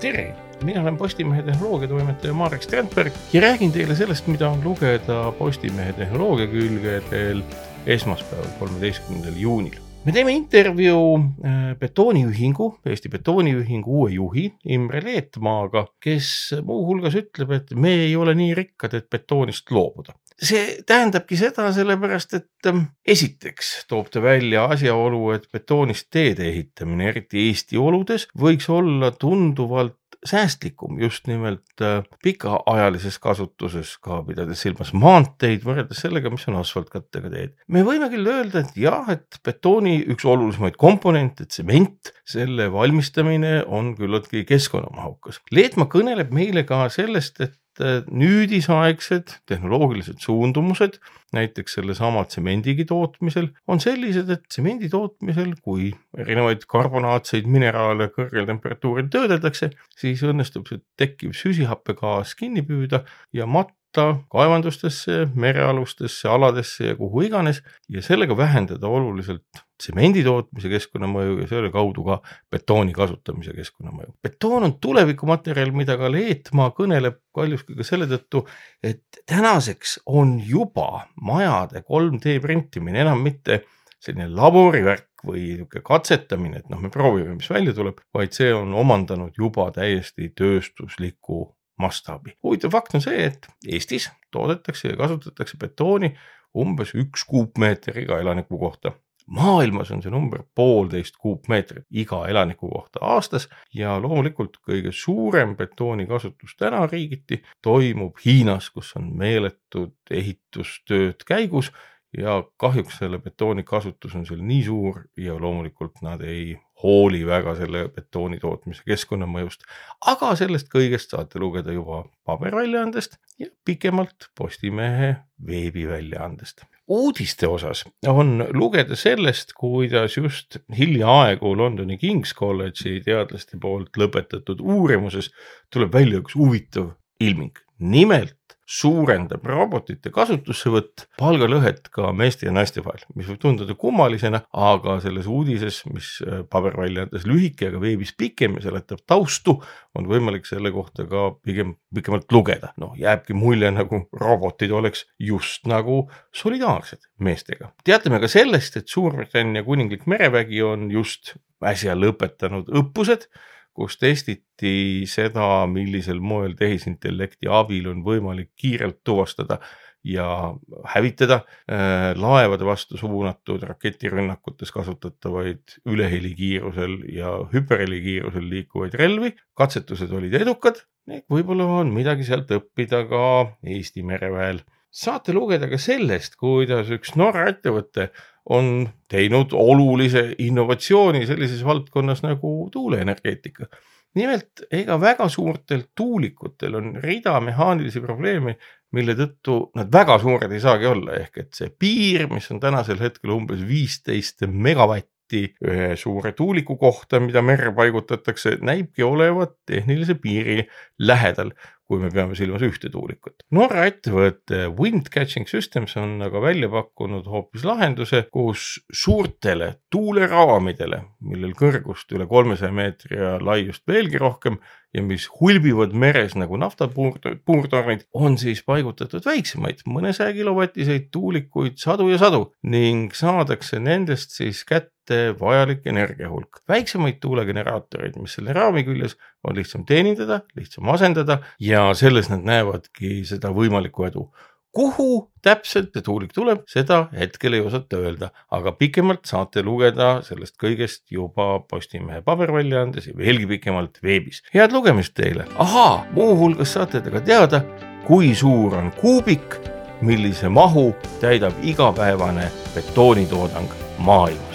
tere, mina olen Postimehe tehnoloogiatoimetaja Marek Strandberg ja räägin teile sellest, mida on lugeda Postimehe tehnoloogia külgedel esmaspäeval, kolmeteistkümnendal juunil. me teeme intervjuu äh, betooniühingu, Eesti Betooniühingu uue juhi Imre Leetmaaga, kes muuhulgas ütleb, et me ei ole nii rikkad, et betoonist loobuda see tähendabki seda sellepärast, et ähm, esiteks toob ta välja asjaolu, et betoonist teede ehitamine, eriti Eesti oludes, võiks olla tunduvalt säästlikum just nimelt äh, pikaajalises kasutuses, ka pidades silmas maanteid võrreldes sellega, mis on asfaltkattega teed. me võime küll öelda, et jah, et betooni üks olulisemaid komponente, tsement, selle valmistamine on küllaltki keskkonnamahukas. Leetmaa kõneleb meile ka sellest, et nüüdisaegsed tehnoloogilised suundumused, näiteks sellesama tsemendigi tootmisel, on sellised, et tsemendi tootmisel, kui erinevaid karbonaatseid mineraale kõrgel temperatuuril töödeldakse, siis õnnestub see tekkiv süsihappegaas kinni püüda ja matta kaevandustesse, merealustesse aladesse ja kuhu iganes ja sellega vähendada oluliselt tsemendi tootmise keskkonnamõju ja selle kaudu ka betooni kasutamise keskkonnamõju. betoon on tulevikumaterjal, mida ka Leetmaa kõneleb paljuski ka selle tõttu, et tänaseks on juba majade 3D printimine enam mitte selline laborivärk või niisugune katsetamine, et noh, me proovime, mis välja tuleb, vaid see on omandanud juba täiesti tööstusliku mastaabi. huvitav fakt on see, et Eestis toodetakse ja kasutatakse betooni umbes üks kuupmeeter iga elaniku kohta maailmas on see number poolteist kuupmeetrit iga elaniku kohta aastas ja loomulikult kõige suurem betooni kasutus täna riigiti toimub Hiinas, kus on meeletud ehitustööd käigus ja kahjuks selle betooni kasutus on seal nii suur ja loomulikult nad ei hooli väga selle betooni tootmise keskkonnamõjust. aga sellest kõigest saate lugeda juba paberväljaandest ja pikemalt Postimehe veebiväljaandest. uudiste osas on lugeda sellest, kuidas just hiljaaegu Londoni King's College'i teadlaste poolt lõpetatud uurimuses tuleb välja üks huvitav ilming. nimelt suurendab robotite kasutussevõtt palgalõhet ka meeste ja naiste vahel, mis võib tunduda kummalisena, aga selles uudises, mis äh, paberväljaandes lühike, aga veebis pikem ja seletab taustu, on võimalik selle kohta ka pigem pikemalt lugeda. noh, jääbki mulje, nagu robotid oleks just nagu solidaarsed meestega. teatame ka sellest, et Suurbritannia kuninglik merevägi on just äsja lõpetanud õppused kus testiti seda, millisel moel tehisintellekti abil on võimalik kiirelt tuvastada ja hävitada äh, laevade vastu suunatud raketirünnakutes kasutatavaid ülehelikiirusel ja hüperhelikiirusel liikuvaid relvi. katsetused olid edukad, võib-olla on midagi sealt õppida ka Eesti mereväel. Saate lugeda ka sellest, kuidas üks Norra ettevõte on teinud olulise innovatsiooni sellises valdkonnas nagu tuuleenergeetika. nimelt, ega väga suurtel tuulikutel on rida mehaanilisi probleeme, mille tõttu nad väga suured ei saagi olla, ehk et see piir, mis on tänasel hetkel umbes viisteist megavatti ühe suure tuuliku kohta, mida merre paigutatakse, näibki olevat tehnilise piiri lähedal kui me peame silmas ühte tuulikut. Norra ettevõte Wind Catching Systems on aga välja pakkunud hoopis lahenduse, kus suurtele tuuleraamidele, millel kõrgust üle kolmesaja meetri ja laiust veelgi rohkem ja mis hulbivad meres nagu naftapuurtornid, on siis paigutatud väiksemaid, mõnesaja kilovatiseid tuulikuid sadu ja sadu ning saadakse nendest siis kätte vajalik energiahulk. väiksemaid tuulegeneraatoreid, mis selle raami küljes on lihtsam teenindada, lihtsam asendada ja selles nad näevadki seda võimalikku edu kuhu täpselt see tuulik tuleb, seda hetkel ei osata öelda, aga pikemalt saate lugeda sellest kõigest juba Postimehe paberväljaandes ja veelgi pikemalt veebis. head lugemist teile, ahaa, muuhulgas saate te ka teada, kui suur on kuubik, millise mahu täidab igapäevane betoonitoodang maailmas.